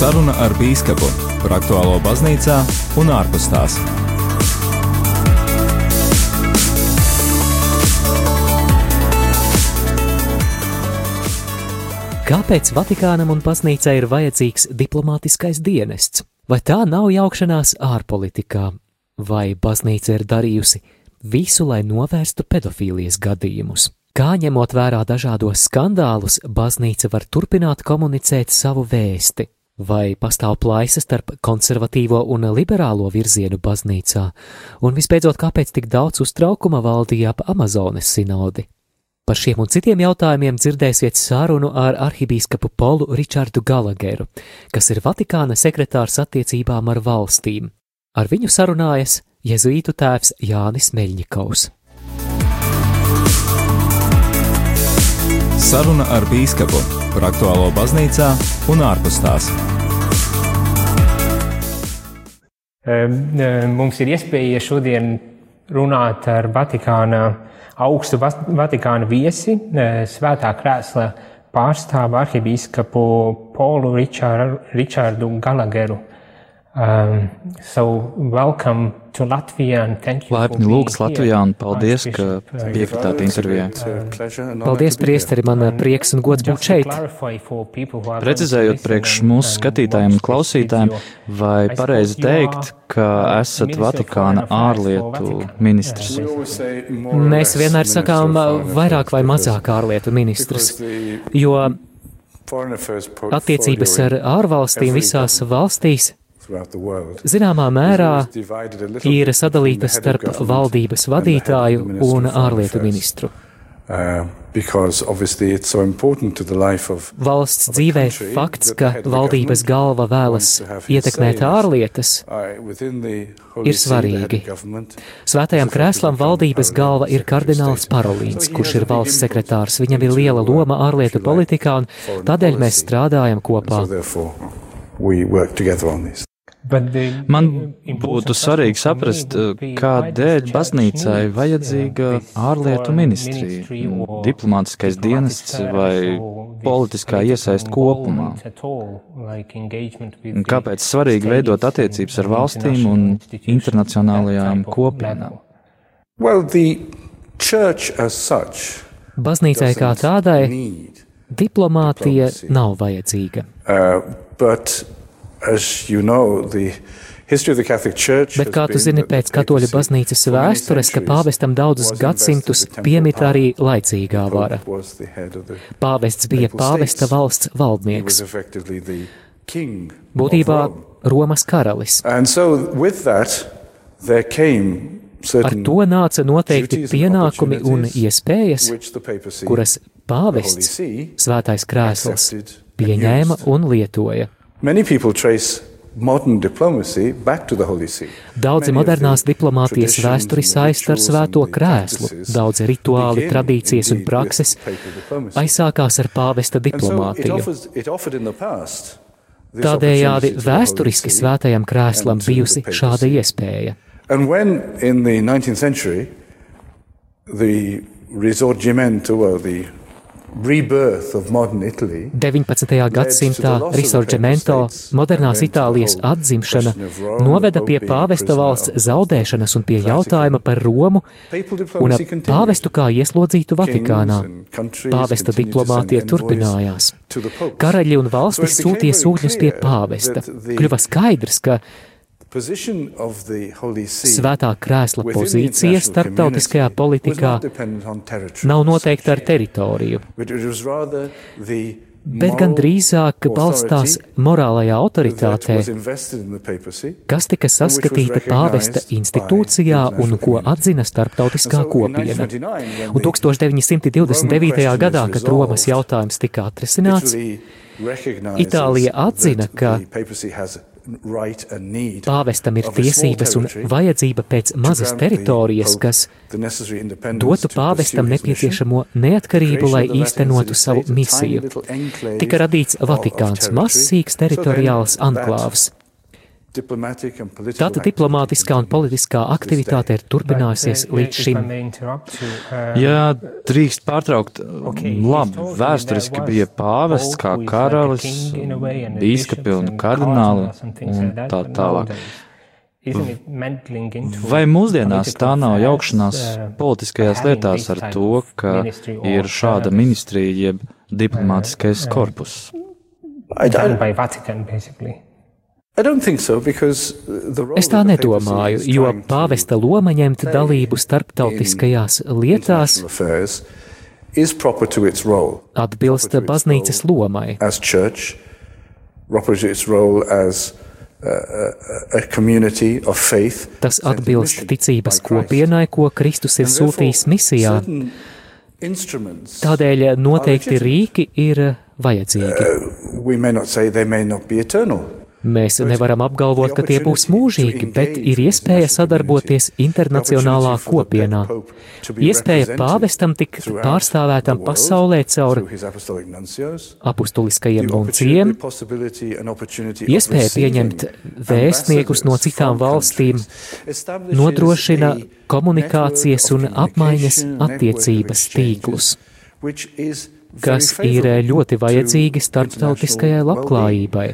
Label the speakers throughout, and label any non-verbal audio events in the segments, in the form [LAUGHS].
Speaker 1: Saruna ar Bīskapu par aktuālo baznīcā un ārpus tās.
Speaker 2: Kāpēc Vatikānam un baznīcai ir vajadzīgs diplomātiskais dienests? Vai tā nav jaukšanās ārpolitikā, vai baznīca ir darījusi visu, lai novērstu pedofīlijas gadījumus? Kā ņemot vērā dažādos skandālus, baznīca var turpināt komunicēt savu vēsti? Vai pastāv plaisa starp konservatīvo un liberālo virzienu baznīcā? Un visbeidzot, kāpēc tik daudz uztraukuma valdīja ap Amazonas sinodi? Par šiem un citiem jautājumiem dzirdēsiet sarunu ar arhibīskapu Polu Ričardu Galageru, kas ir Vatikāna sekretārs attiecībām ar valstīm. Ar viņu sarunājas Jēzuītu tēvs Jānis Meļņikovs.
Speaker 1: Saruna ar Bīskapu par aktuālo baznīcā un ārpus tās.
Speaker 3: Mums ir iespēja šodien runāt ar Vatikāna, augstu Vatikāna viesi, svētā krēsla pārstāvu arhibīskapu Polu Ričārdu Galageru. Um, so welcome
Speaker 4: Laipni lūgts Latvijā un paldies, ka piekritāt intervijā.
Speaker 2: Paldies, priesteri, man prieks un gods būt šeit.
Speaker 4: Precizējot priekš mūsu skatītājiem un klausītājiem, vai pareizi teikt, ka esat Vatikāna ārlietu ministrs?
Speaker 2: Mēs vienmēr sakām vairāk vai mazāk ārlietu ministrs, jo attiecības ar ārvalstīm visās valstīs zināmā mērā ir sadalīta starp valdības vadītāju un ārlietu ministru. Valsts dzīvē fakts, ka valdības galva vēlas ietekmēt ārlietas, ir svarīgi. Svētajam krēslam valdības galva ir kardināls Parolīns, kurš ir valsts sekretārs. Viņam ir liela loma ārlietu politikā, un tādēļ mēs strādājam kopā.
Speaker 4: Man būtu svarīgi saprast, kādēļ baznīcai vajadzīga ārlietu ministrija, diplomātiskais dienests vai politiskā iesaist kopumā. Kāpēc svarīgi veidot attiecības ar valstīm un internacionālajām kopienām?
Speaker 2: Well, Baznīcai kā tādai diplomātija nav vajadzīga. Uh, Bet kā tu zini pēc katoļu baznīcas vēstures, ka pāvestam daudzus gadsimtus piemita arī laicīgā vara? Pāvests bija pāvesta valsts valdnieks. Būtībā Romas karalis. Ar to nāca noteikti pienākumi un iespējas, kuras pāvests, svētais krēsls, pieņēma un lietoja. Daudzi modernās diplomātijas vēsturi saist ar svēto krēslu, daudzi rituāli, tradīcijas un prakses aizsākās ar pāvesta diplomātiju. Tādējādi vēsturiski svētajam krēslam bijusi šāda iespēja. And when in the 19th century the risorgimento or the 19. gadsimtā Risorgimento, modernās Itālijas atzimšana, noveda pie pāvesta valsts zaudēšanas un pie jautājuma par Romu un pāvestu kā ieslodzītu Vatikānā. Pāvesta diplomātija turpinājās. Karaļi un valstis sūtīja sūtņus pie pāvesta. Kļuva skaidrs, ka Svētā krēsla pozīcija starptautiskajā politikā nav noteikta ar teritoriju, bet gan drīzāk balstās morālajā autoritātē, kas tika saskatīta pāvesta institūcijā un ko atzina starptautiskā kopiena. Un 1929. gadā, kad Romas jautājums tika atrisināts, Itālija atzina, ka Pāvestam ir tiesības un vajadzība pēc mazas teritorijas, kas dotu pāvestam nepieciešamo neatkarību, lai īstenotu savu misiju. Tika radīts Vatikāns, mazsīgs teritoriāls anklāvs. Tāda diplomātiskā un politiskā aktivitāte ir turpinājusies līdz šim.
Speaker 4: Jā, drīkst pārtraukt. Labi, vēsturiski bija pāvests kā karalis, bīskapi un kardināli un tā tālāk. Vai mūsdienās tā nav jaukšanās politiskajās lietās ar to, ka ir šāda ministrija jeb diplomātiskais korpus?
Speaker 2: Es tā nedomāju, jo pāvesta loma ņemt dalību starptautiskajās lietās atbilst baznīcas lomai. Tas atbilst ticības kopienai, ko Kristus ir sūtījis misijā. Tādēļ noteikti rīki ir vajadzīgi. Mēs nevaram apgalvot, ka tie būs mūžīgi, bet ir iespēja sadarboties internacionālā kopienā. Iespēja pāvestam tikt pārstāvētam pasaulē caur apustuliskajiem nuncijiem, iespēja pieņemt vēstniekus no citām valstīm, nodrošina komunikācijas un apmaiņas attiecības tīklus kas ir ļoti vajadzīgi starptautiskajai labklājībai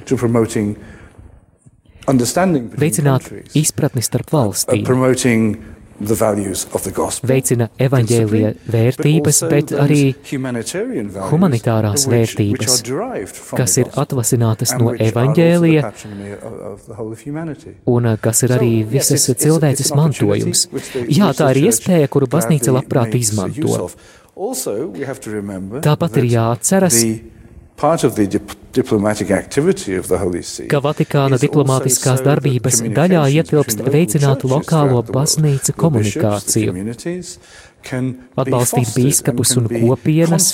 Speaker 2: veicināt izpratni starp valstīm, veicina evaņģēlija vērtības, bet arī humanitārās vērtības, kas ir atvasinātas no evaņģēlija un kas ir arī visas cilvēces mantojums. Jā, tā ir iespēja, kuru baznīca labprāt izmanto. Tāpat ir jāatceras, ka Vatikāna diplomātiskās darbības daļā ietilpst veicināt lokālo baznīcu komunikāciju, atbalstīt bīskapus un kopienas,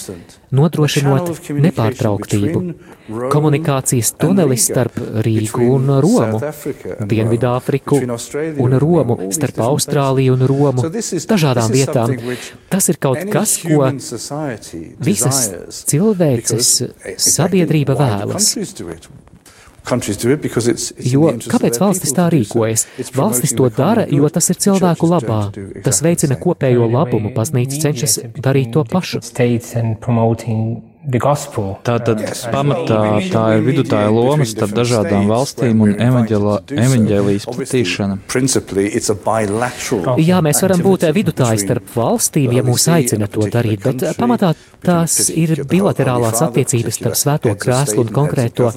Speaker 2: nodrošinot nepārtrauktību, komunikācijas tunelis starp Rīgu un Romu, Dienvidāfriku un Romu, starp Austrāliju un Romu, dažādām vietām. Tas ir kaut kas, ko visas cilvēces sabiedrība vēlas. Jo kāpēc valstis tā rīkojas? Valstis to dara, jo tas ir cilvēku labā. Tas veicina kopējo labumu. Baznīca cenšas darīt to pašu.
Speaker 4: Tātad pamatā tā ir vidutāja loma starp dažādām valstīm un evaņģēlijas platīšana.
Speaker 2: Jā, mēs varam būt vidutāji starp valstīm, ja mūs aicina to darīt, bet pamatā tās ir bilaterālās attiecības starp svēto krēslu un konkrēto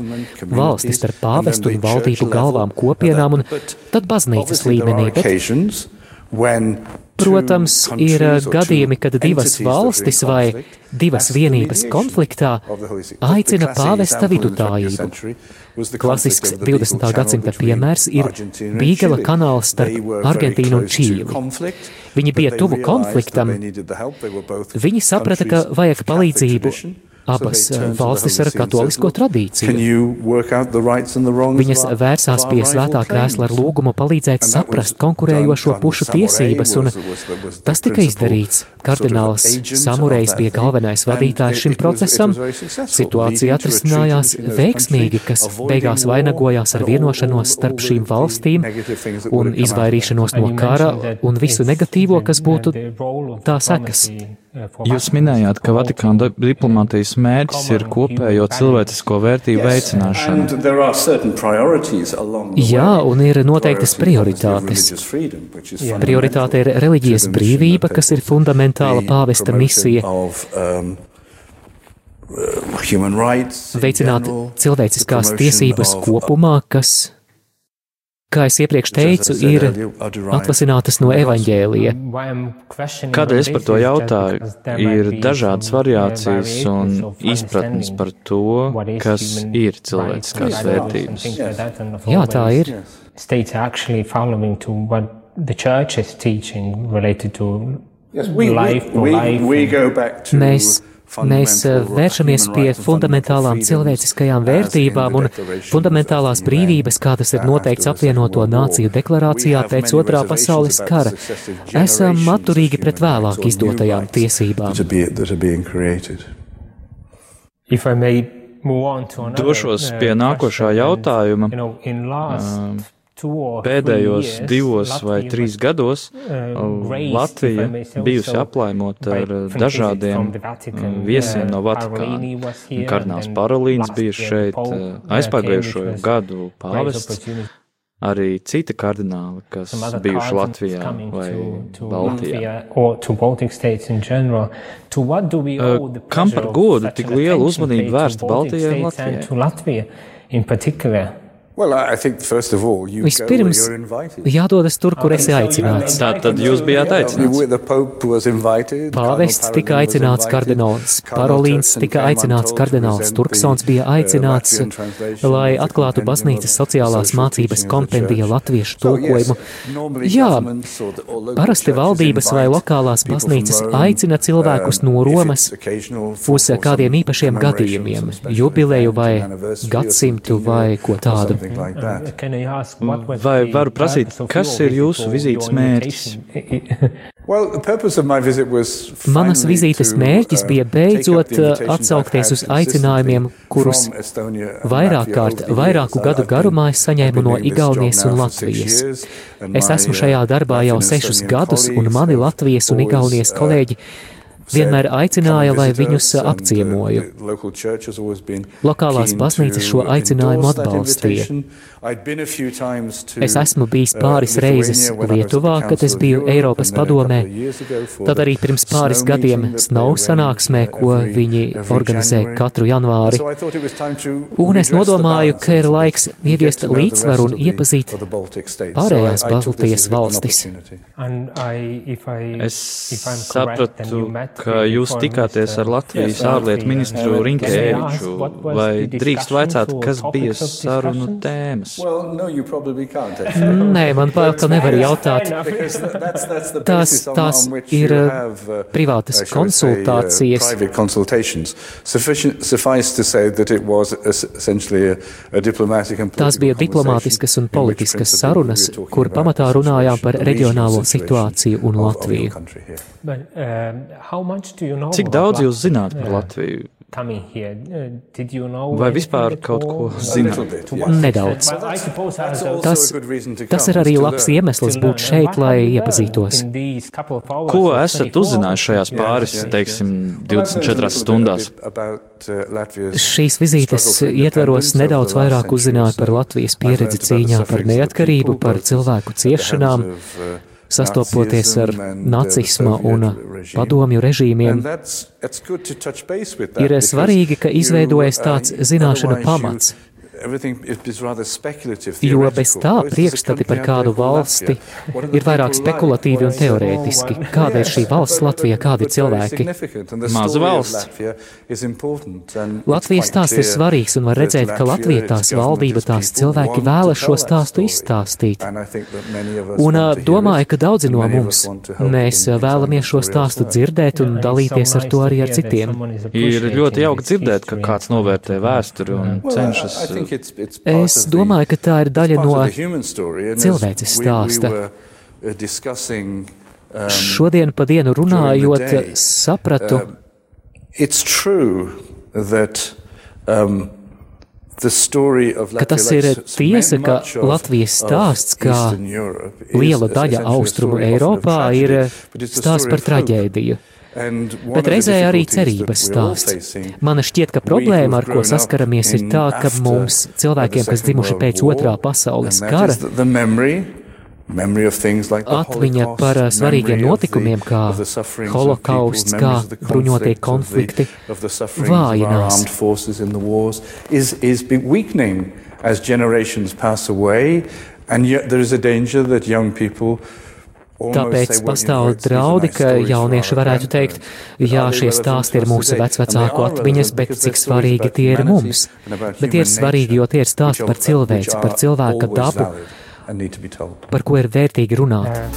Speaker 2: valsti starp pāvestu un valdību galvām kopienām un tad baznīcas līmenī. Bet Protams, ir gadījumi, kad divas valstis vai divas vienības konfliktā aicina pāvesta vidutājību. Klasisks 20. gadsimta piemērs ir Bīgela kanāls starp Argentīnu un Čīli. Viņi bija tuvu konfliktam. Viņi saprata, ka vajag palīdzību Abas valstis ar katolisko tradīciju. Viņas vērsās pie svētā krēsla ar lūgumu palīdzēt saprast konkurējošo pušu tiesības, un tas tika izdarīts. Kardināls Samurejs bija galvenais vadītājs šim procesam. Situācija atrisinājās veiksmīgi, kas beigās vainagojās ar vienošanos starp šīm valstīm un izvairīšanos no kara un visu negatīvo, kas būtu tā sekas.
Speaker 4: Jūs minējāt, ka Vatikāna diplomātijas mērķis ir kopējo cilvēcisko vērtību veicināšana.
Speaker 2: Jā, un ir noteiktas prioritātes. Prioritāte ir reliģijas brīvība, kas ir fundamentāla pāvesta misija. Um, Veicināt cilvēciskās tiesības kopumā, kas kā es iepriekš teicu, ir atvasinātas no evaņģēlija.
Speaker 4: Kādēļ es par to jautāju? Ir dažādas variācijas un izpratnes par to, kas ir cilvēciskās vērtības.
Speaker 2: Jā, tā ir.
Speaker 3: The church is teaching related to
Speaker 2: yes, we, life, we, life. We, we go back to Mēs Mēs eh, vēršamies pie fundamentālām cilvēciskajām vērtībām un fundamentālās brīvības, kā tas ir noteikts apvienoto nāciju deklarācijā pēc otrā pasaules kara. Esam atturīgi pret vēlāk izdotajām tiesībām.
Speaker 4: Došos pie uh, nākošā jautājuma. Um, Pēdējos divos vai trīs gados Latvija bijusi aplaimota ar dažādiem viesiem no Vatikāna. Kardināls Parolīns bija šeit aizpagājušo gadu pāvests arī citi kardināli, kas bijuši Latvijā vai Baltijā. Kam par godu tik lielu uzmanību vērsta Baltijai un Latvijai?
Speaker 2: Vispirms jādodas tur, kur esi aicināts.
Speaker 4: Tā tad jūs bijāt aicināts.
Speaker 2: Pāvests tika aicināts kardināls, Parolīns tika aicināts kardināls, Turksons bija aicināts, lai atklātu baznīcas sociālās mācības kompendija latviešu tulkojumu. Jā, parasti valdības vai lokālās baznīcas aicina cilvēkus no Romas uz kādiem īpašiem gadījumiem, jubileju vai gadsimtu vai ko tādu.
Speaker 4: Vai varu prasīt, kas ir jūsu vizītes mērķis? [LAUGHS]
Speaker 2: Manas vizītes mērķis bija beidzot uh, atsaukties uz aicinājumiem, kurus vairāk kārt, vairāku gadu garumā es saņēmu no Igaunijas un Latvijas. Es esmu šajā darbā jau sešus gadus, un mani Latvijas un Igaunijas kolēģi vienmēr aicināja, lai viņus apciemoju. Lokālās baznīcas šo aicinājumu atbalstīja. Es esmu bijis pāris reizes Lietuvā, kad es biju Eiropas padomē, tad arī pirms pāris gadiem Snow sanāksmē, ko viņi organizē katru janvāri. Un es nodomāju, ka ir laiks ieviest līdzsvaru un iepazīt pārējās Baltijas valstis.
Speaker 4: Es sapratu, ka jūs tikāties ar Latvijas ārlietu ministru Rinkēviču, vai drīkst vaicāt, kas bija sarunu tēmas?
Speaker 2: Nē, man bail, ka nevar jautāt. Tās, tās ir uh, privātas konsultācijas. Tās bija diplomātiskas un politiskas sarunas, kur pamatā runājām par reģionālo situāciju un Latviju.
Speaker 4: Cik daudz jūs zināt par Latviju? Uh, Vai vispār kaut ko zināt?
Speaker 2: Nedaudz. Tas, tas ir arī labs iemesls būt šeit, lai iepazītos.
Speaker 4: Ko esat uzzinājuši šajās pāris, teiksim, 24 stundās?
Speaker 2: Šīs vizītes ietveros nedaudz vairāk uzzināju par Latvijas pieredzi cīņā par neatkarību, par cilvēku ciešanām sastopoties ar nacisma un padomju režīmiem, ir svarīgi, ka izveidojas tāds zināšanu pamats, Jo bez tā priekšstati par kādu valsti ir vairāk spekulatīvi un teorētiski. Kāda ir šī valsts Latvija, kādi ir cilvēki?
Speaker 4: Maza valsts.
Speaker 2: Latvijas stāsts ir svarīgs un var redzēt, ka Latvija tās valdība, tās cilvēki vēlas šo stāstu izstāstīt. Un domāju, ka daudzi no mums mēs vēlamies šo stāstu dzirdēt un dalīties ar to arī ar citiem.
Speaker 4: Ir ļoti jauki dzirdēt, ka kāds novērtē vēsturi un cenšas
Speaker 2: Es domāju, ka tā ir daļa no cilvēces stāsta. Um, Šodien pa dienu runājot, sapratu, um, ka tas ir tiesa, ka Latvijas stāsts, kā liela daļa austrumu Eiropā, ir stāsts par traģēdiju. Bet reizē arī cerības stāsts. Man šķiet, ka problēma, ar ko saskaramies, ir tā, ka mums, cilvēkiem, kas dzimuši pēc otrā pasaules kara, Atmiņa par svarīgiem notikumiem, kā holokausts, kā bruņotie konflikti, vājinās. And yet there is a danger that young people Tāpēc pastāv draudi, ka jaunieši varētu teikt, jā, šie stāsti ir mūsu vecvecāku atmiņas, bet cik svarīgi tie ir mums. Bet tie ir svarīgi, jo tie ir stāsti par cilvēci, par cilvēka dabu, par ko ir vērtīgi runāt.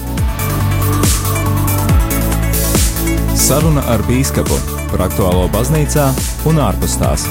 Speaker 1: Saruna ar bīskapu par aktuālo baznīcā un ārpus tās.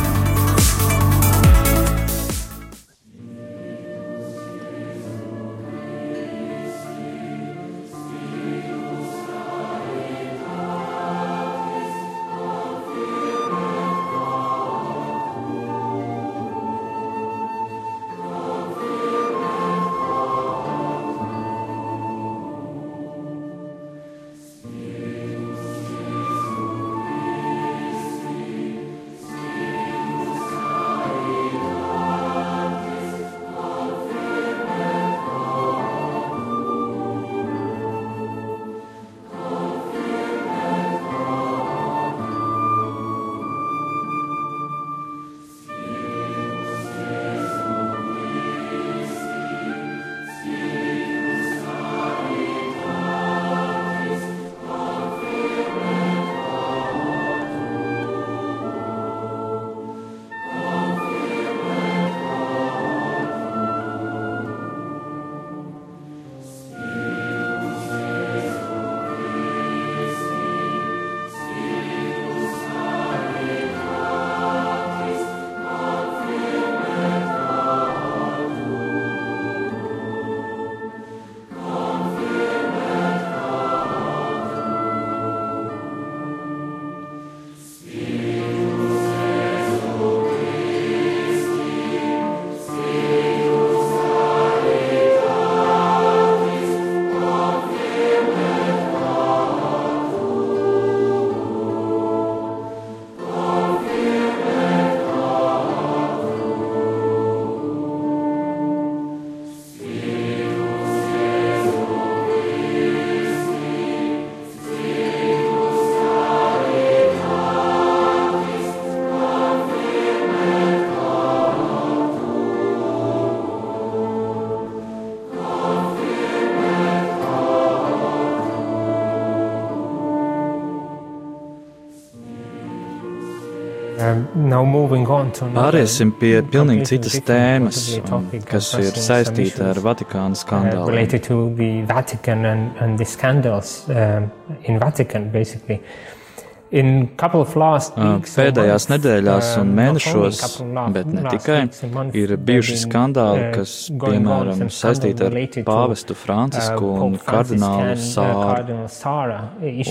Speaker 4: Pāriesim pie pilnīgi citas tēmas, kas ir saistīta ar Vatikāna skandālu. Pēdējās nedēļās un mēnešos, bet ne tikai, ir bijuši skandāli, kas, piemēram, saistīti ar pāvestu Francisku un kardinālu Sāru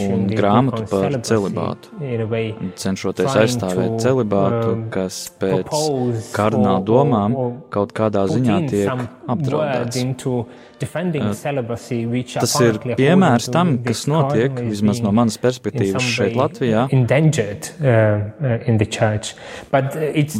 Speaker 4: un grāmatu par celibātu, cenšoties aizstāvēt celibātu, kas pēc kardināla domām kaut kādā ziņā tiek apdraudēts. Tas ir piemērs tam, kas notiek, vismaz no manas perspektīvas šeit Latvijā.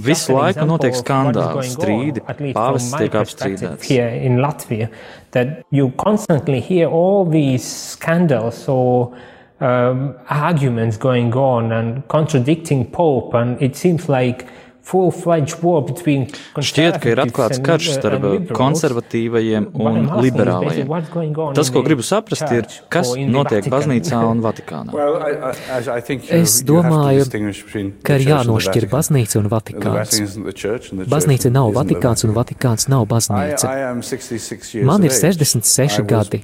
Speaker 4: Visu laiku notiek skandāli, strīdi, pāvests tiek apstrīdēts.
Speaker 3: That you constantly hear all these scandals or um, arguments going on and contradicting Pope, and it seems like
Speaker 4: Šķiet, ka ir atklāts karš starp konservatīvajiem un liberālajiem. Tas, ko gribu saprast, ir, kas notiek baznīcā un [LAUGHS] Vatikānā.
Speaker 2: Es domāju, ka ir jānošķir baznīca un Vatikāns. Baznīca nav Vatikāns un Vatikāns nav baznīca. Man ir 66 gadi.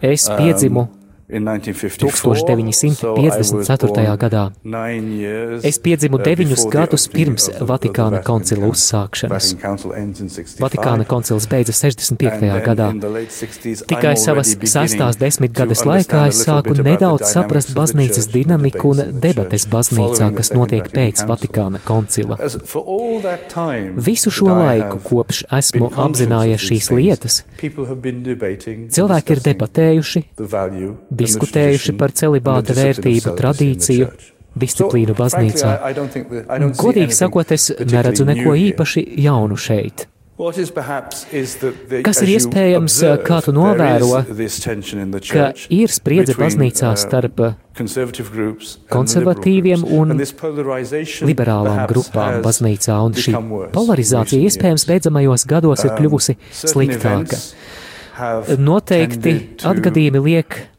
Speaker 2: Es piedzimu 1954. gadā. Es piedzimu deviņus gadus pirms Vatikāna koncila uzsākšanas. Vatikāna koncils beidza 65. gadā. Tikai savas sestās desmitgades laikā es sāku nedaudz saprast baznīcas dinamiku un debates baznīcā, kas notiek pēc Vatikāna koncila. Visu šo laiku, kopš esmu apzinājies šīs lietas, cilvēki ir debatējuši, diskutējuši par celibāta vērtību, tradīciju, disciplīnu baznīcā. Godīgi sakot, es neredzu neko īpaši jaunu šeit. Kas ir iespējams, kā tu novēro, ka ir spriedze baznīcā starp konservatīviem un liberālām grupām baznīcā, un šī polarizācija iespējams beidzamajos gados ir kļuvusi sliktāka. Noteikti atgadījumi liek Uh,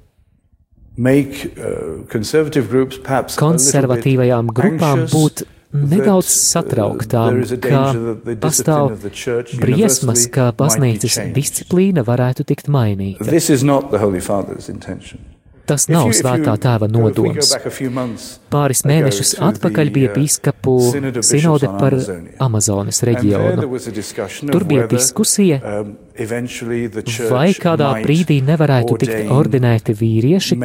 Speaker 2: konservatīvajām grupām būt nedaudz uh, satrauktām, ka pastāv briesmas, ka baznīcas disciplīna varētu tikt mainīta. Tas nav svētā tēva nodoms. Pāris mēnešus atpakaļ bija bīskapu sinode par Amazonas reģionu. Tur bija diskusija, um, vai kādā brīdī nevarētu tikt ordinēti vīrieši,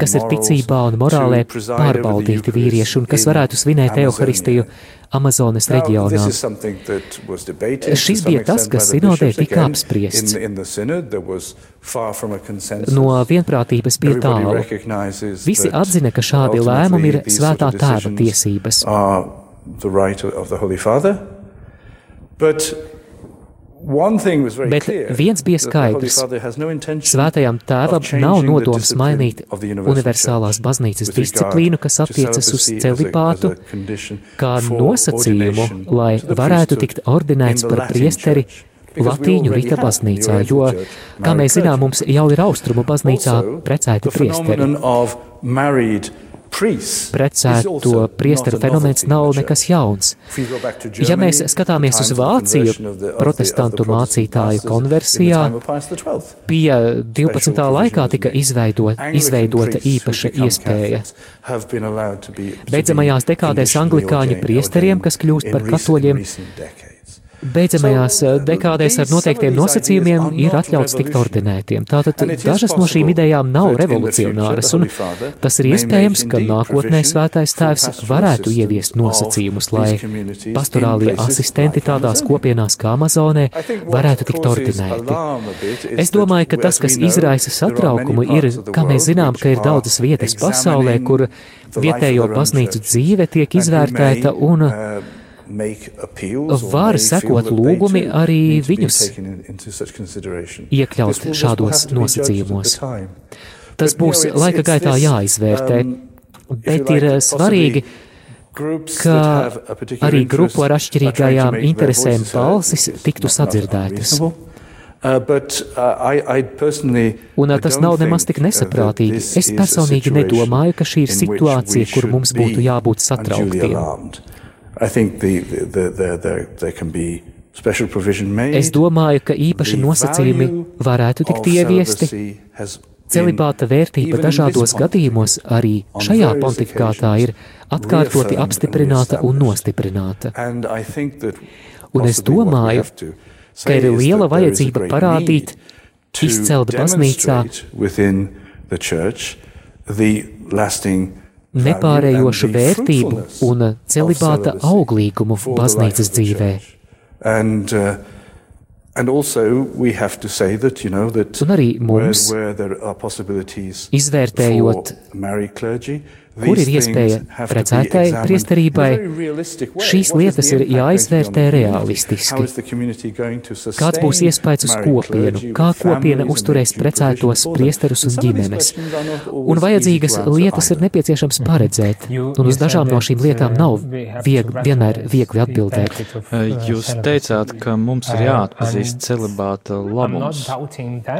Speaker 2: kas ir ticībā un morālē pārbaudīti vīrieši un kas varētu svinēt evaharistiju Amazonas reģionā. Šis bija tas, kas sinodē tika apspriests. No vienprātības bija tālu. Visi atzina, ka šādi lēmumi ir svētā tēva tiesības. But Bet viens bija skaidrs. Svētajam tēvam nav nodoms mainīt universālās baznīcas disciplīnu, kas attiecas uz celibātu, kā nosacījumu, lai varētu tikt ordinēts par priesteri Latīņu rīta baznīcā, jo, kā mēs zinām, mums jau ir austrumu baznīcā precēti priesteri. Precēto priesteru fenomens nav nekas jauns. Ja mēs skatāmies uz Vāciju, protestantu mācītāju konversijā, pie 12. laikā tika izveidot, izveidota īpaša iespēja. Beidzamajās dekādēs anglikāņu priesteriem, kas kļūst par katoļiem, Beidzamajās eh, dekādēs ar noteiktiem nosacījumiem ir atļauts tikt ordinētiem. Tātad dažas no šīm idejām nav revolucionāras, un tas ir iespējams, ka nākotnē svētais tēvs varētu ieviest nosacījumus, lai pastorālie asistenti tādās kopienās kā Amazonē varētu tikt ordinēti. Es domāju, ka tas, kas izraisa satraukumu, ir, kā mēs zinām, ka ir daudzas vietas pasaulē, kur vietējo baznīcu dzīve tiek izvērtēta un var sekot lūgumi arī viņus iekļaut šādos nosacījumos. Tas būs laika gaitā jāizvērtē, um, bet ir uh, svarīgi, ka arī grupu ar atšķirīgajām interesēm balsis tiktu sadzirdētas.
Speaker 5: Uh, uh,
Speaker 2: Un tas nav nemaz tik nesaprātīgi. Es personīgi nedomāju, ka šī ir situācija, kur mums būtu jābūt satrauktiem. Es domāju, ka īpaši nosacījumi varētu tikt ieviesti. Celibāta vērtība dažādos gadījumos arī šajā pontifikātā ir atkārtoti apstiprināta un nostiprināta. Un es domāju, ka ir liela vajadzība parādīt, izcelt baznīcā nepārējošu vērtību un celibāta auglīgumu baznīcas dzīvē. And, uh, And also we have to say that, you know, that Un arī mums, where, where there are possibilities izvērtējot clergy, kur ir iespēja precētai priesterībai, šīs lietas ir jāizvērtē realistiski. Kāds būs iespējas uz kopienu, kā kopiena uzturēs precētos priesterus un ģimenes. Un vajadzīgas lietas ir nepieciešams paredzēt, un uz dažām no šīm lietām nav viegli, vienmēr viegli atbildēt.
Speaker 4: Jūs teicāt, ka mums ir jāatpazīst celibāta labums.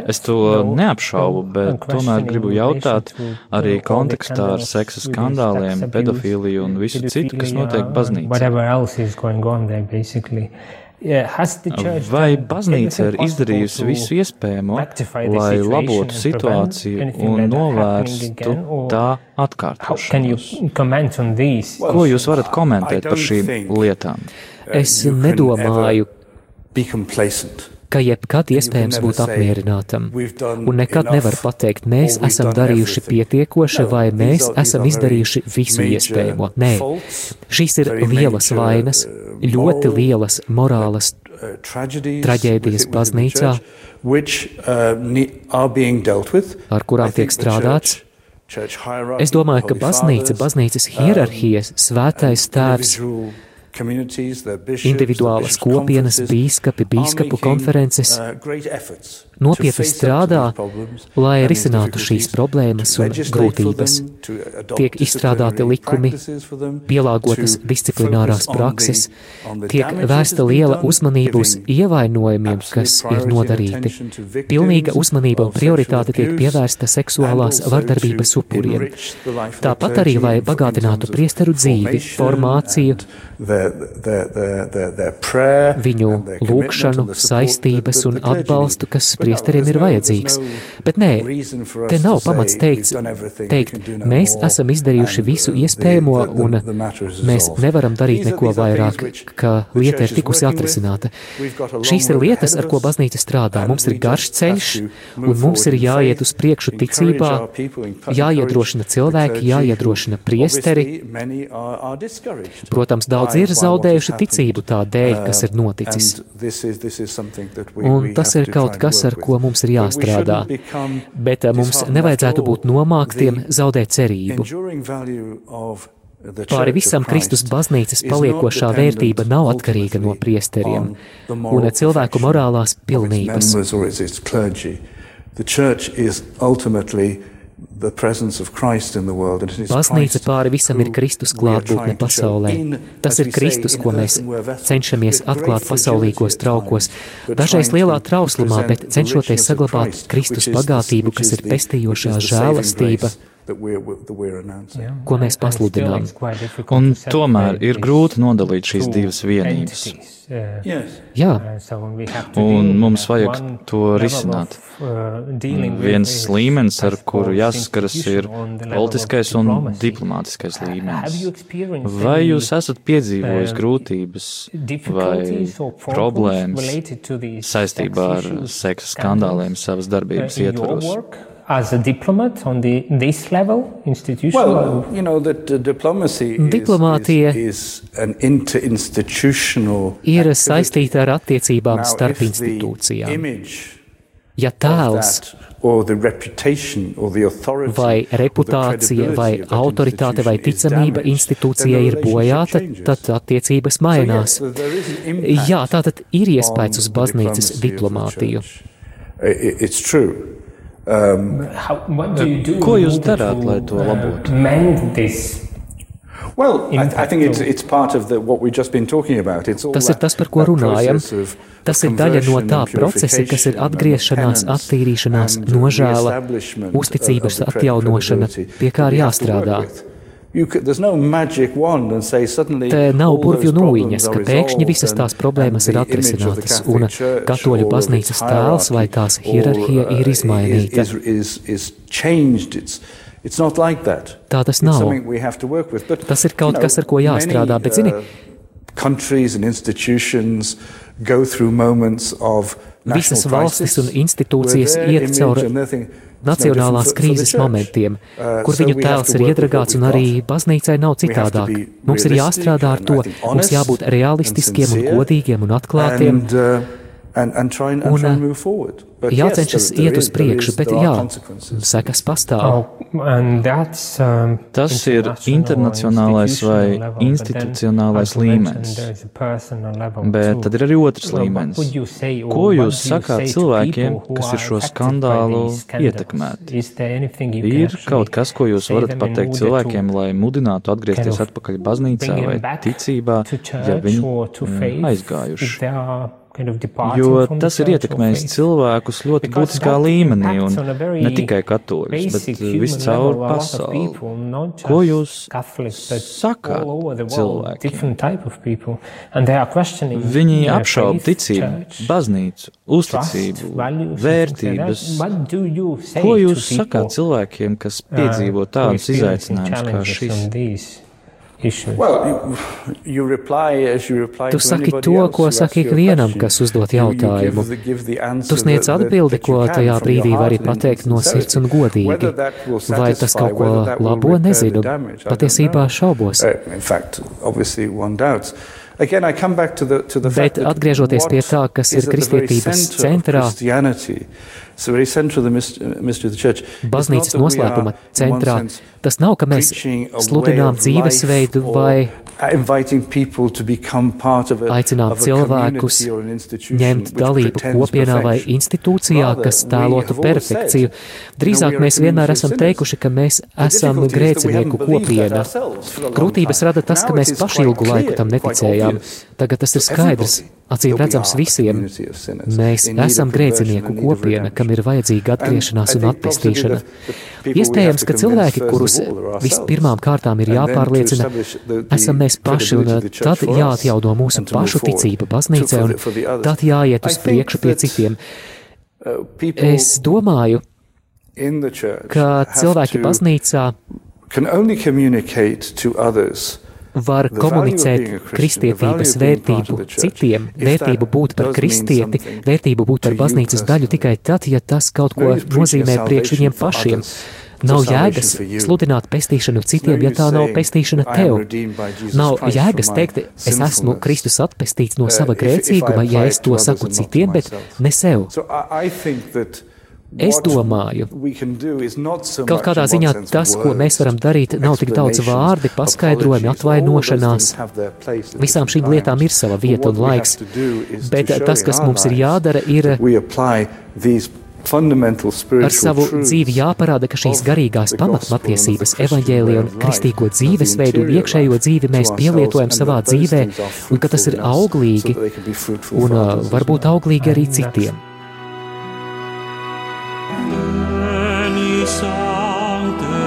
Speaker 4: Es to neapšaubu, bet tomēr gribu jautāt arī kontekstā ar seksa skandāliem, pedofīliju un visu citu, kas notiek baznīcā. Vai baznīca ir izdarījusi visu iespējamo, lai labotu situāciju un novērstu tā atkārtošanos? Ko jūs varat komentēt par šīm lietām?
Speaker 2: Es nedomāju, ka jebkad iespējams būt apmierinātam, un nekad nevar pateikt, mēs esam darījuši pietiekoši vai mēs esam izdarījuši visu iespējamo. Nē, šīs ir lielas vainas, ļoti lielas morālas traģēdijas baznīcā, ar kurām tiek strādāts. Es domāju, ka baznīca, baznīcas hierarhijas, svētais tēvs, individuālas kopienas, bīskapi, bīskapu konferences. uh, nopietni strādā, lai risinātu šīs problēmas un grūtības. Tiek izstrādāti likumi, pielāgotas disciplinārās prakses, tiek vērsta liela uzmanība uz ievainojumiem, kas ir nodarīti. Pilnīga uzmanība un prioritāte tiek pievērsta seksuālās vardarbības upuriem. Tāpat arī, lai bagātinātu priesteru dzīvi, formāciju, viņu lūgšanu, saistības un atbalstu, kas priesteriem ir vajadzīgs. Bet nē, te nav pamats teikt, teikt, mēs esam izdarījuši visu iespējamo un mēs nevaram darīt neko vairāk, ka lieta ir tikusi atrisināta. Šīs ir lietas, ar ko baznīca strādā. Mums ir garš ceļš un mums ir jāiet uz priekšu ticībā, jāiedrošina cilvēki, jāiedrošina priesteri. Protams, daudz ir zaudējuši ticību tā dēļ, kas ir noticis. Un tas ir kaut kas, ar ko mums ir jāstrādā. Bet eh, mums nevajadzētu būt nomāktiem, zaudēt cerību. Pāri visam Kristus baznīcas paliekošā vērtība nav atkarīga no priesteriem un cilvēku morālās pilnības. Baznīca pāri visam ir Kristus klātbūtne pasaulē. Tas ir Kristus, ko mēs cenšamies atklāt pasaulīgos traukos, dažreiz lielā trauslumā, bet cenšoties saglabāt Kristus bagātību, kas ir pestījošā žēlastība ko mēs pasludinām.
Speaker 4: Un tomēr ir grūti nodalīt šīs divas vienības.
Speaker 2: Jā,
Speaker 4: un mums vajag to risināt. Viens līmenis, ar kuru jāsaskaras, ir politiskais un diplomātiskais līmenis. Vai jūs esat piedzīvojis grūtības vai problēmas saistībā ar seksa skandāliem savas darbības ietvaros?
Speaker 3: As a diplomat on the, this level, institutional?
Speaker 5: Well, you know, that uh, diplomacy
Speaker 2: Diplomātija
Speaker 5: is, is an interinstitutional
Speaker 2: ir saistīta ar attiecībām Now, starp institūcijām. Ja tēls vai reputācija, vai autoritāte, vai ticamība institūcijai ir bojāta, tad attiecības mainās. Jā, tātad ir iespējas uz baznīcas diplomātiju.
Speaker 5: It's true. Um,
Speaker 4: How, Ko jūs darāt, lai to labotu?
Speaker 5: Well, I, I think it's, it's part of the, what we've just been talking about. It's all
Speaker 2: tas ir tas, par ko runājam. Tas ir daļa no tā procesa, kas ir atgriešanās, attīrīšanās, nožēla, uzticības atjaunošana, pie kā ir jāstrādā. Te nav burvju nūjiņas, ka pēkšņi visas tās problēmas ir atrisinātas, un katoļu baznīcas tēls vai tās hierarhija ir izmainīta. Tā tas nav. Tas ir kaut kas, ar ko jāstrādā, bet zini, Visas valstis un institūcijas iet cauri nacionālās krīzes momentiem, uh, kur viņu tēls ir iedragāts un arī baznīcai nav citādāk. Mums ir jāstrādā ar to, mums jābūt realistiskiem un godīgiem un atklātiem. Un uh, jācenšas iet uz priekšu, bet jā, sekas pastāv.
Speaker 4: Um, Tas ir internacionālais vai institucionālais līmenis. Bet tad ir arī otrs līmenis. Ko jūs sakāt cilvēkiem, kas ir šo skandālu ietekmēti? Ir kaut kas, ko jūs varat pateikt cilvēkiem, lai mudinātu atgriezties atpakaļ baznīcā vai ticībā, ja viņi aizgājuši? Jo tas ir ietekmējis cilvēkus ļoti būtiskā līmenī, un ne tikai katoļus, bet viscaur pasauli. Ko jūs sakāt cilvēkiem? Viņi apšauba ticību, baznīcu, uzticību, vērtības. Ko jūs sakāt cilvēkiem, kas uh, piedzīvo tādus izaicinājumus kā šis?
Speaker 2: Tu saki to, ko saki ikvienam, kas uzdot jautājumu. Tu sniedz atbildi, ko tajā brīdī vari pateikt no sirds un godīgi. Vai tas kaut ko labo, nezinu. Patiesībā šaubos. Bet atgriežoties pie tā, kas ir kristietības centrā, baznīcas noslēpuma centrā, tas nav, ka mēs sludinām dzīvesveidu vai aicinām cilvēkus ņemt dalību kopienā vai institūcijā, kas tēlotu perfekciju. Drīzāk mēs vienmēr esam teikuši, ka mēs esam grēcinieku kopiena. Grūtības rada tas, ka mēs paši ilgu laiku tam neticējām. Tagad tas ir skaidrs. Acīm redzams visiem, mēs esam grēcinieku kopiena, kam ir vajadzīga atgriešanās un atpestīšana. Iespējams, ka cilvēki, kurus vispirmām kārtām ir jāpārliecina, esam mēs paši, un tad jāatjauno mūsu pašu ticība baznīcē, un tad jāiet uz priekšu pie citiem. Es domāju, ka cilvēki baznīcā var komunicēt kristietības vērtību citiem, vērtību būt par kristieti, vērtību būt par baznīcas daļu tikai tad, ja tas kaut ko nozīmē priekš viņiem pašiem. Nav jēgas sludināt pestīšanu citiem, ja tā nav pestīšana tev. Nav jēgas teikt, es esmu Kristus atpestīts no sava grēcīguma, ja es to saku citiem, bet ne sev. Es domāju, kaut kādā ziņā tas, ko mēs varam darīt, nav tik daudz vārdi, paskaidrojumi, atvainošanās. Visām šīm lietām ir sava vieta un laiks, bet tas, kas mums ir jādara, ir ar savu dzīvi jāparāda, ka šīs garīgās pamatmatiesības, evaņģēlija un kristīgo dzīvesveidu un iekšējo dzīvi mēs pielietojam savā dzīvē, un ka tas ir auglīgi un uh, varbūt auglīgi arī citiem.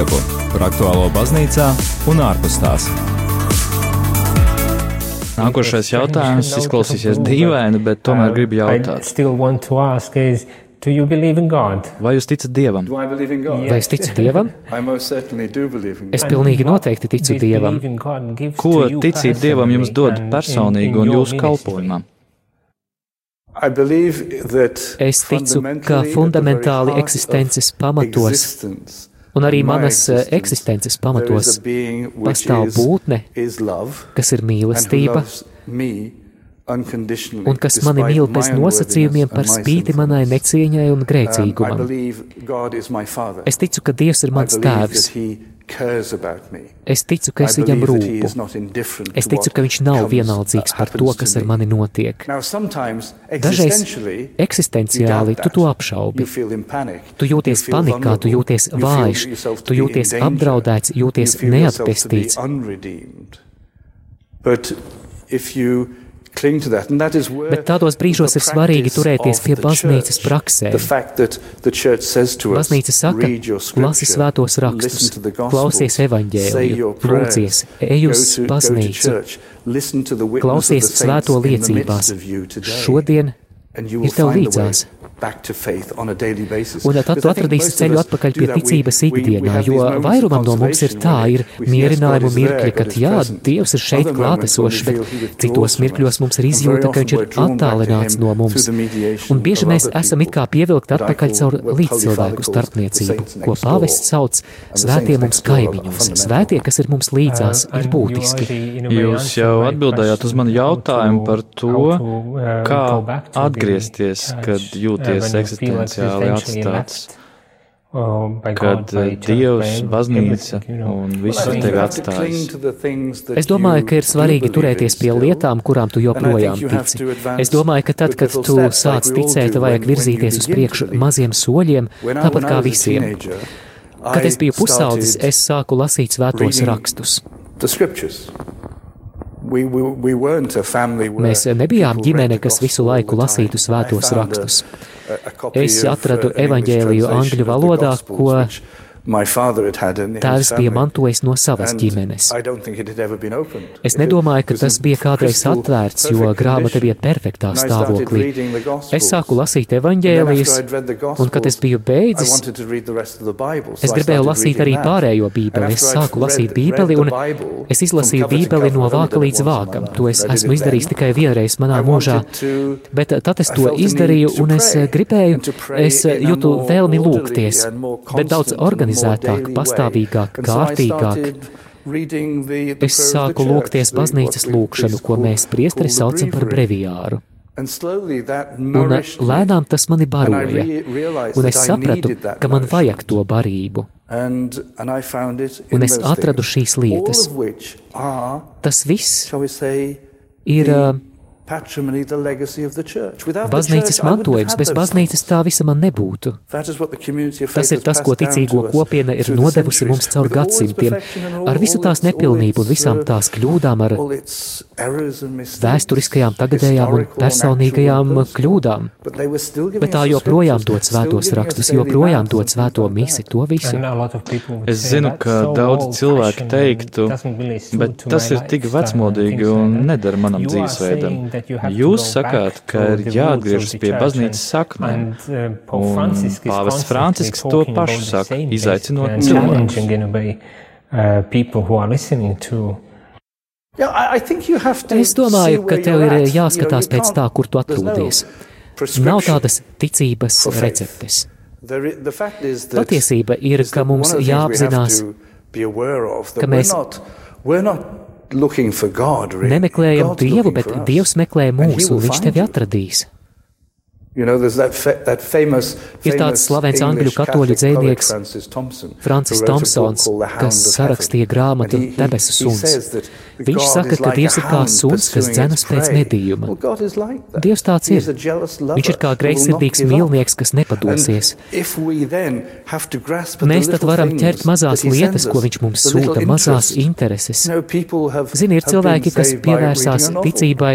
Speaker 1: Bīskapu par aktuālo baznīcā un ārpus tās.
Speaker 4: Nākošais jautājums izklausīsies dīvaini, bet tomēr gribu jautāt. Vai jūs ticat Dievam?
Speaker 2: Vai es ticu Dievam? [LAUGHS] Es pilnīgi noteikti ticu Dievam.
Speaker 4: Ko ticība Dievam jums dod personīgi un jūsu kalpojumam?
Speaker 2: Es ticu, ka fundamentāli eksistences pamatos un arī manas eh, eksistences pamatos pastāv būtne, kas ir mīlestība, un kas mani mīl bez nosacījumiem par spīti manai necieņai un grēcīgumam. Es ticu, ka Dievs ir mans tēvs, Es ticu, ka es viņam rūpu. Es ticu, ka viņš nav vienaldzīgs par to, kas ar mani notiek. Dažreiz eksistenciāli tu to apšaubi. Tu jūties panikā, tu jūties vājš, tu jūties apdraudēts, jūties neatpestīts. But if you Bet tādos brīžos ir svarīgi turēties pie baznīcas praksē. Baznīca saka, lasi svētos rakstus, klausies evaņģēliju, lūdzies, ej uz baznīcu, klausies svēto liecībās. Šodien ir tev līdzās. Un tad tu atradīsi ceļu atpakaļ pie ticības ikdienā, jo vairumam no mums ir tā, ir mierinājumu mirkļi, ka jā, Dievs ir šeit klātesošs, bet citos mirkļos mums ir izjūta, ka viņš ir attālināts no mums. Un bieži mēs esam it kā pievilkt atpakaļ caur līdzcilvēku starpniecību, ko pāvests sauc svētie mums kaimiņos. Svētie, kas ir mums līdzās, ir būtiski.
Speaker 4: Jūs jau atbildējāt uz manu jautājumu par to, kā atgriezties, kad jūties jūties eksistenciāli atstāts. Kad Dievs, baznīca un viss tevi atstājis.
Speaker 2: Es domāju, ka ir svarīgi turēties pie lietām, kurām tu joprojām tici. Es domāju, ka tad, kad tu sāc ticēt, vajag virzīties uz priekšu maziem soļiem, tāpat kā visiem. Kad es biju pusaudzis, es sāku lasīt svētos rakstus. Mēs nebijām ģimene, kas visu laiku lasītu svētos rakstus. Es atradu evaņģēliju angļu valodā, ko Tēvs bija mantojis no savas ģimenes. Es nedomāju, ka tas bija kādreiz atvērts, jo grāmata bija perfektā stāvoklī. Es sāku lasīt evaņģēlijas, un kad es biju beidzis, es gribēju lasīt arī pārējo bībeli. Es sāku lasīt bībeli, un es izlasīju bībeli no vāka līdz vākam. To es esmu izdarījis tikai vienreiz manā mūžā, bet tad es to izdarīju, un es gribēju, es jūtu vēlmi lūgties, bet daudz organizēt organizētāk, pastāvīgāk, kārtīgāk. Es sāku lūgties baznīcas lūkšanu, ko mēs priesteri saucam par breviāru. Un lēnām tas mani baroja, un es sapratu, ka man vajag to barību. Un es atradu šīs lietas. Tas viss ir Baznīcas mantojums, bez baznīcas tā visa man nebūtu. Tas ir tas, ko ticīgo kopiena ir nodevusi mums caur gadsimtiem, ar visu tās nepilnību un visām tās kļūdām, ar vēsturiskajām, tagadējām un personīgajām kļūdām. Bet tā joprojām dod svētos rakstus, joprojām dod svēto misi, to visu.
Speaker 4: Es zinu, ka daudz cilvēki teiktu, bet tas ir tik vecmodīgi un nedara manam dzīvesveidam. Jūs sakāt, ka ir jāatgriežas pie baznīcas saknēm, uh, un pāvests Francisks to pašu saka, izaicinot cilvēkus.
Speaker 2: Es domāju, ka tev ir jāskatās pēc tā, kur tu atrodies. Nav tādas ticības receptes. Patiesība ir, ka mums jāapzinās, ka mēs Nemeklējam Dievu, bet Dievs meklē mūsu, un Viņš tevi atradīs.
Speaker 5: You know, that fa that famous,
Speaker 2: Ir tāds slavens angļu katoļu dzēnieks Francis Thompsons, kas sarakstīja grāmatu Debesu suns. Viņš saka, ka Dievs ir kā suns, kas dzenas pēc medījuma. Dievs tāds ir. Viņš ir kā greizsirdīgs mīlnieks, kas nepadosies. Mēs tad varam ķert mazās lietas, ko viņš mums sūta, mazās intereses. Zini, ir cilvēki, kas pievērsās ticībai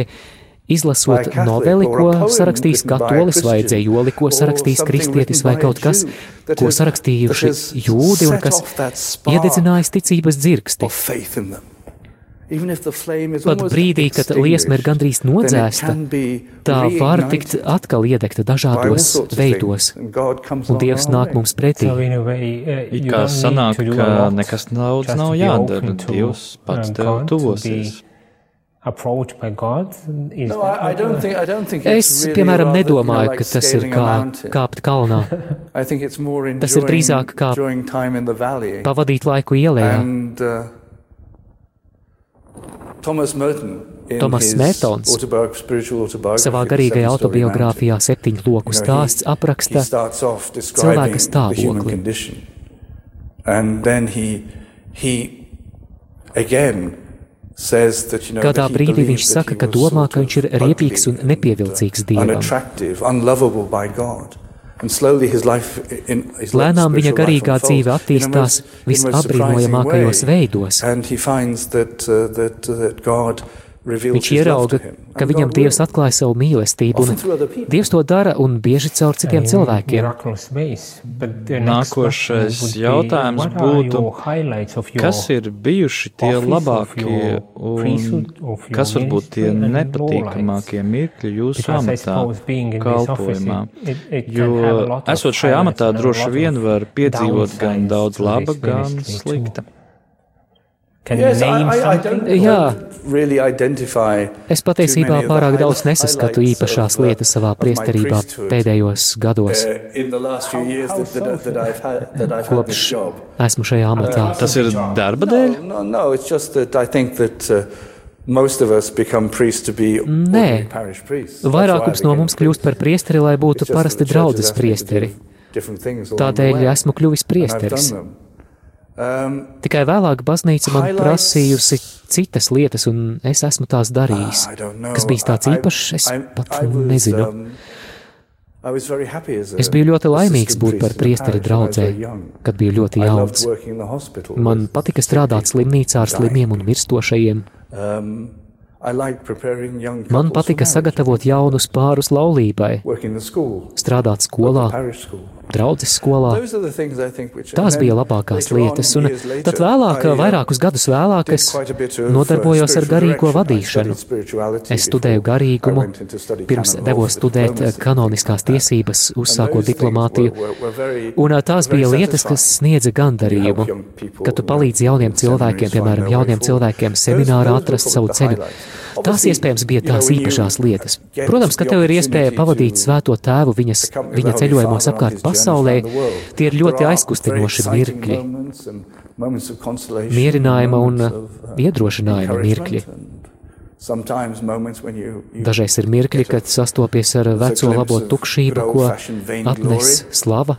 Speaker 2: Izlasot noveli, ko sarakstījis katolis vai dzējoli, ko sarakstījis kristietis vai kaut kas, ko sarakstījuši jūdi un kas iededzinājis ticības dzirksti. Pat brīdī, kad liesma ir gandrīz nodzēsta, tā var tikt atkal iedegta dažādos veidos, un Dievs nāk mums pretī.
Speaker 4: It kā sanāk, ka nekas daudz nav jādara, Dievs pats tev tuvosies
Speaker 2: es, piemēram, nedomāju, ka tas ir kā kāpt kalnā. [LAUGHS] [LAUGHS] tas ir drīzāk kā pavadīt laiku ielā. And, uh,
Speaker 5: Thomas Merton
Speaker 2: Tomas Smetons savā garīgajā autobiogrāfijā septiņu loku stāsts apraksta cilvēka stāvokli.
Speaker 5: And then he, he again
Speaker 2: Kādā brīdī viņš saka, ka domā, ka viņš ir riepīgs un nepievilcīgs Dievam. Lēnām viņa garīgā dzīve attīstās visapbrīnojamākajos veidos. Viņš ierauga, ka viņam Dievs atklāja savu mīlestību, un Dievs to dara un bieži caur citiem cilvēkiem.
Speaker 4: Nākošais jautājums būtu, kas ir bijuši tie labākie un kas varbūt tie nepatīkamākie mirkļi jūsu amatā, kalpojumā? Jo esot šajā amatā droši vien var piedzīvot gan daudz laba, gan slikta.
Speaker 2: Yes, I, I, Jā, really es patiesībā pārāk daudz nesaskatu īpašās lietas savā priesterībā pēdējos gados, kopš esmu šajā amatā.
Speaker 4: Tas ir darba dēļ?
Speaker 2: Nē, vairākums no mums kļūst par priesteri, lai būtu parasti draudzes priesteri. Tādēļ esmu kļuvis priesteris. Um, Tikai vēlāk baznīca man prasījusi citas lietas, un es esmu tās darījis. Ah, Kas bija tāds īpašs, es pat nezinu. Um, es biju ļoti laimīgs būt par priesteri draudzē, kad biju ļoti jauns. Man patika strādāt slimnīcā ar slimiem un mirstošajiem. Um, Man patika sagatavot jaunus pārus laulībai, strādāt skolā, draudzes skolā. Tās bija labākās lietas, un tad vēlāk, vairākus gadus vēlāk, es nodarbojos ar garīgo vadīšanu. Es studēju garīgumu, pirms devos studēt kanoniskās tiesības, uzsākot diplomātiju, un tās bija lietas, kas sniedza gandarījumu, ka tu palīdzi jauniem cilvēkiem, piemēram, jauniem cilvēkiem seminārā atrast savu ceļu. Tās iespējams bija tās īpašās lietas. Protams, ka tev ir iespēja pavadīt svēto tēvu viņas, viņa ceļojumos apkārt pasaulē, tie ir ļoti aizkustinoši mirkļi, mierinājuma un iedrošinājuma mirkļi. Dažreiz ir mirkļi, kad sastopies ar veco labo tukšību, ko atnes slava.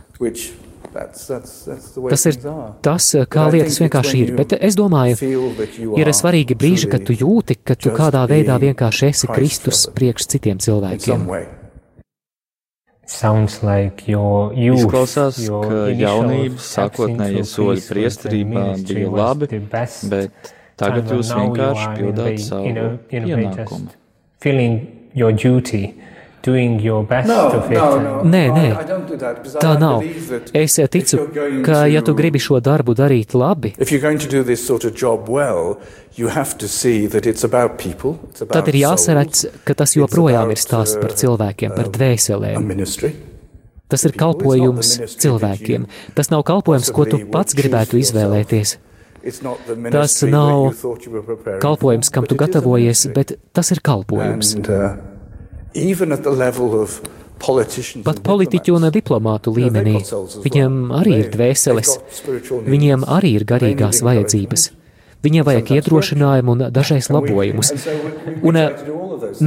Speaker 2: Tas ir tas, kā lietas vienkārši ir. Bet es domāju, ir svarīgi brīži, kad tu jūti, ka tu kādā veidā vienkārši esi Kristus priekš citiem cilvēkiem.
Speaker 3: Like
Speaker 4: Izklausās, ka jaunības sākotnējie soļi priesterībā bija labi, bet tagad jūs vienkārši pildāt savu pienākumu.
Speaker 2: No, no, no. Nē, nē, tā nav. Es ticu, ka, ja tu gribi šo darbu darīt labi, tad ir jāsaredz, ka tas joprojām ir stāsts par cilvēkiem, par dvēselēm. Tas ir kalpojums cilvēkiem. Tas nav kalpojums, ko tu pats gribētu izvēlēties. Tas nav kalpojums, kam tu gatavojies, bet tas ir kalpojums. And, uh, Pat politiķu un diplomātu līmenī viņiem arī ir dvēseles, viņiem arī ir garīgās vajadzības. Viņiem vajag iedrošinājumu un dažreiz [LAUGHS] labojumus. Un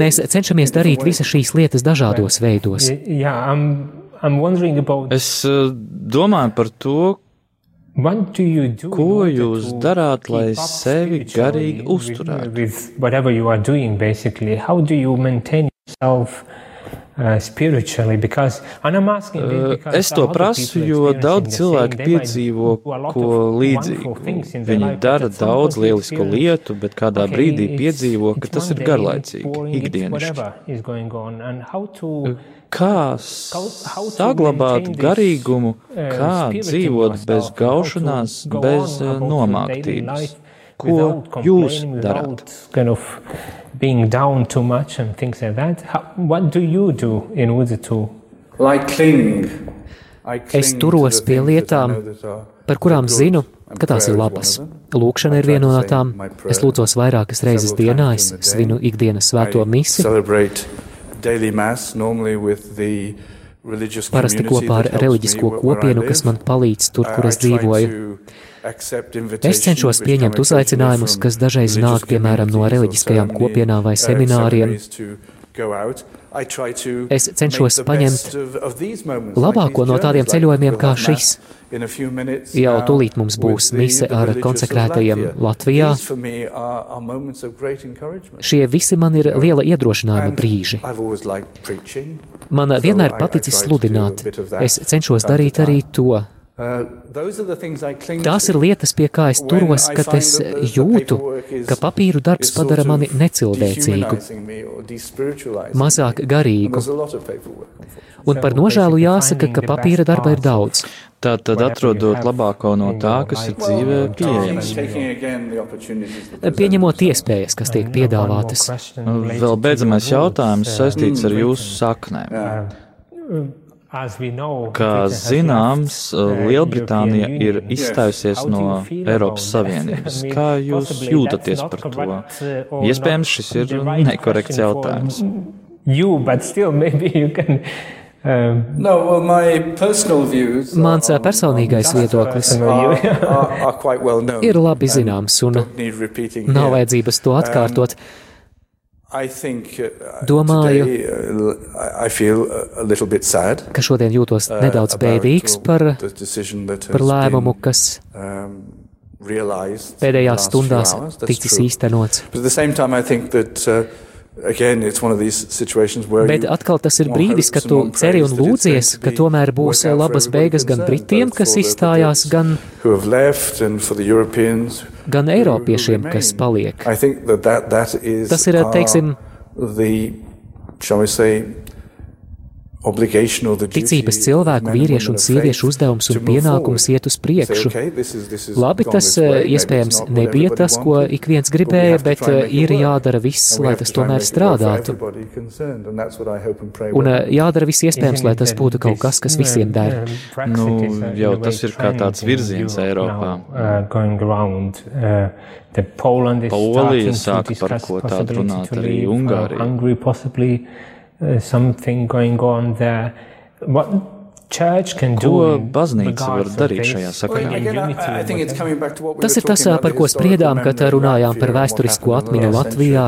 Speaker 2: mēs cenšamies darīt visas šīs lietas dažādos veidos.
Speaker 4: Es domāju par to, Ko jūs darāt, lai sevi garīgi uzturētu?
Speaker 3: Uh,
Speaker 4: uh, es to prasu, jo daudz cilvēku piedzīvo ko līdzīgu. Viņi dara daudz lielisku lietu, bet kādā brīdī piedzīvo, ka tas ir garlaicīgi, ikdienišķi. Kā saglabāt garīgumu, uh, kā dzīvot bez gaušanās, bez nomāktības? Ko jūs darāt?
Speaker 3: being down too much and things like that. How, what do you do in order to?
Speaker 5: Like cling.
Speaker 2: Es turos pie lietām, par kurām zinu, ka tās ir labas. Lūkšana ir viena no tām. Es lūdzos vairākas reizes dienā, es svinu ikdienas svēto misi. Parasti kopā ar reliģisko kopienu, kas man palīdz tur, kur es dzīvoju. Es cenšos pieņemt uzaicinājumus, kas dažreiz nāk, piemēram, no reliģiskajām kopienām vai semināriem. Es cenšos paņemt labāko no tādiem ceļojumiem kā šis. Jau tūlīt mums būs mise ar konsekrētajiem Latvijā. Šie visi man ir liela iedrošinājuma brīži. Man vienmēr paticis sludināt. Es cenšos darīt arī to. Uh, Tās ir lietas, pie kā es turos, kad es jūtu, ka papīru darbs padara mani necilvēcīgu, mazāk garīgu. Un par nožēlu jāsaka, ka papīra darba ir daudz.
Speaker 4: Tā tad atrodot labāko no tā, kas ir dzīvē pieejams.
Speaker 2: Pieņemot iespējas, kas tiek piedāvātas.
Speaker 4: Vēl beidzamais jautājums saistīts ar jūsu saknēm. Kā zināms, Lielbritānija ir izstājusies no Eiropas Savienības. Kā jūs jūtaties par to? Iespējams, šis ir nekorekts jautājums.
Speaker 3: You, but still, [LAUGHS] maybe you can
Speaker 2: Um, no, well, Mans personīgais viedoklis are, are well [LAUGHS] ir labi zināms un nav vajadzības to atkārtot. Uh, Uh, Domāju, ka šodien jūtos uh, nedaudz bēdīgs par, par lēmumu, kas um, pēdējās stundās ticis īstenots. Bet atkal tas ir brīdis, kad tu ceri un lūdzies, ka tomēr būs labas beigas gan Britiem, kas izstājās, gan, gan Eiropiešiem, kas paliek. Tas ir, teiksim, the, shall we say, Ticības cilvēku, vīriešu un sieviešu uzdevums un pienākums iet uz priekšu. Labi, tas eh, iespējams nebija tas, ko ik viens gribēja, bet ir jādara viss, lai tas tomēr strādātu. Un eh, jādara viss iespējams, lai tas būtu kaut kas, kas visiem der.
Speaker 4: Nu, jau tas ir kā tāds virziens Eiropā. Polija sāka par ko tādu runāt arī Ungārija.
Speaker 3: Uh, something going on there. What
Speaker 2: Ko baznīca var darīt šajā sakarā? Tas ir tas, par ko spriedām, kad runājām par vēsturisko atmiņu Latvijā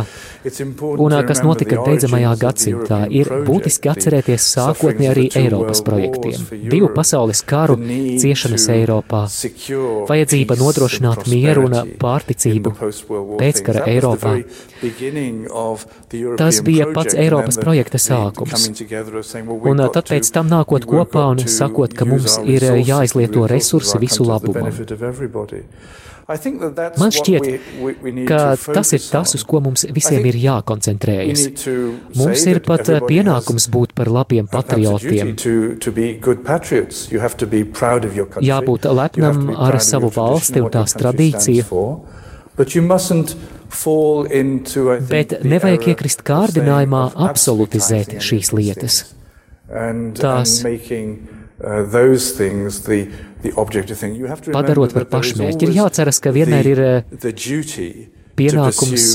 Speaker 2: un kas notika beidzamajā gadsimtā. Ir būtiski atcerēties sākotnē arī Eiropas projektiem. Divu pasaules karu, ciešanas Eiropā, vajadzība nodrošināt mieru un pārticību pēckara Eiropā. Tas bija pats Eiropas projekta sākums. Un tad pēc tam nākot kopā un sakot, ka mums ir jāizlieto resursi visu labumam. Man šķiet, ka tas ir tas, uz ko mums visiem ir jākoncentrējas. Mums ir pat pienākums būt par labiem patriotiem. Jābūt lepnam ar savu valsti un tās tradīciju. Bet nevajag iekrist kārdinājumā absolutizēt šīs lietas. Tās Uh, padarot par pašmērķi. Ir jāceras, ka vienmēr ir uh,
Speaker 5: pienākums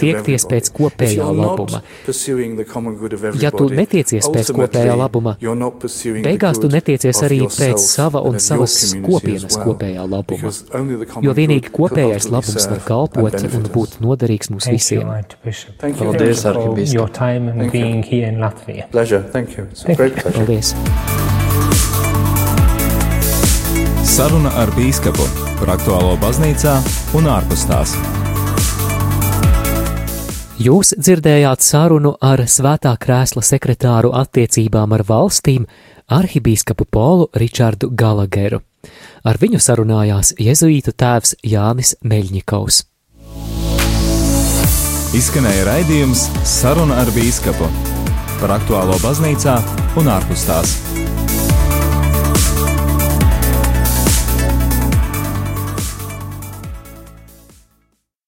Speaker 5: tiekties pēc kopējā labuma. Ja tu netiecies pēc kopējā labuma, beigās tu netiecies arī pēc sava un savas kopienas kopējā labuma, jo vienīgi kopējais labums var kalpot un būt noderīgs mums visiem.
Speaker 3: Paldies, arhibīskap!
Speaker 5: Paldies!
Speaker 1: Saruna ar bīskapu par aktuālo baznīcā un ārpus tās.
Speaker 5: Jūs dzirdējāt sarunu ar Svētā krēsla sekretāru attiecībām ar valstīm arhibīskapu Polu Ričardu Galageru. Ar viņu sarunājās jezuītu tēvs Jānis Meļņikovs.
Speaker 1: Izskanēja raidījums Saruna ar bīskapu par aktuālo baznīcā un ārpus tās.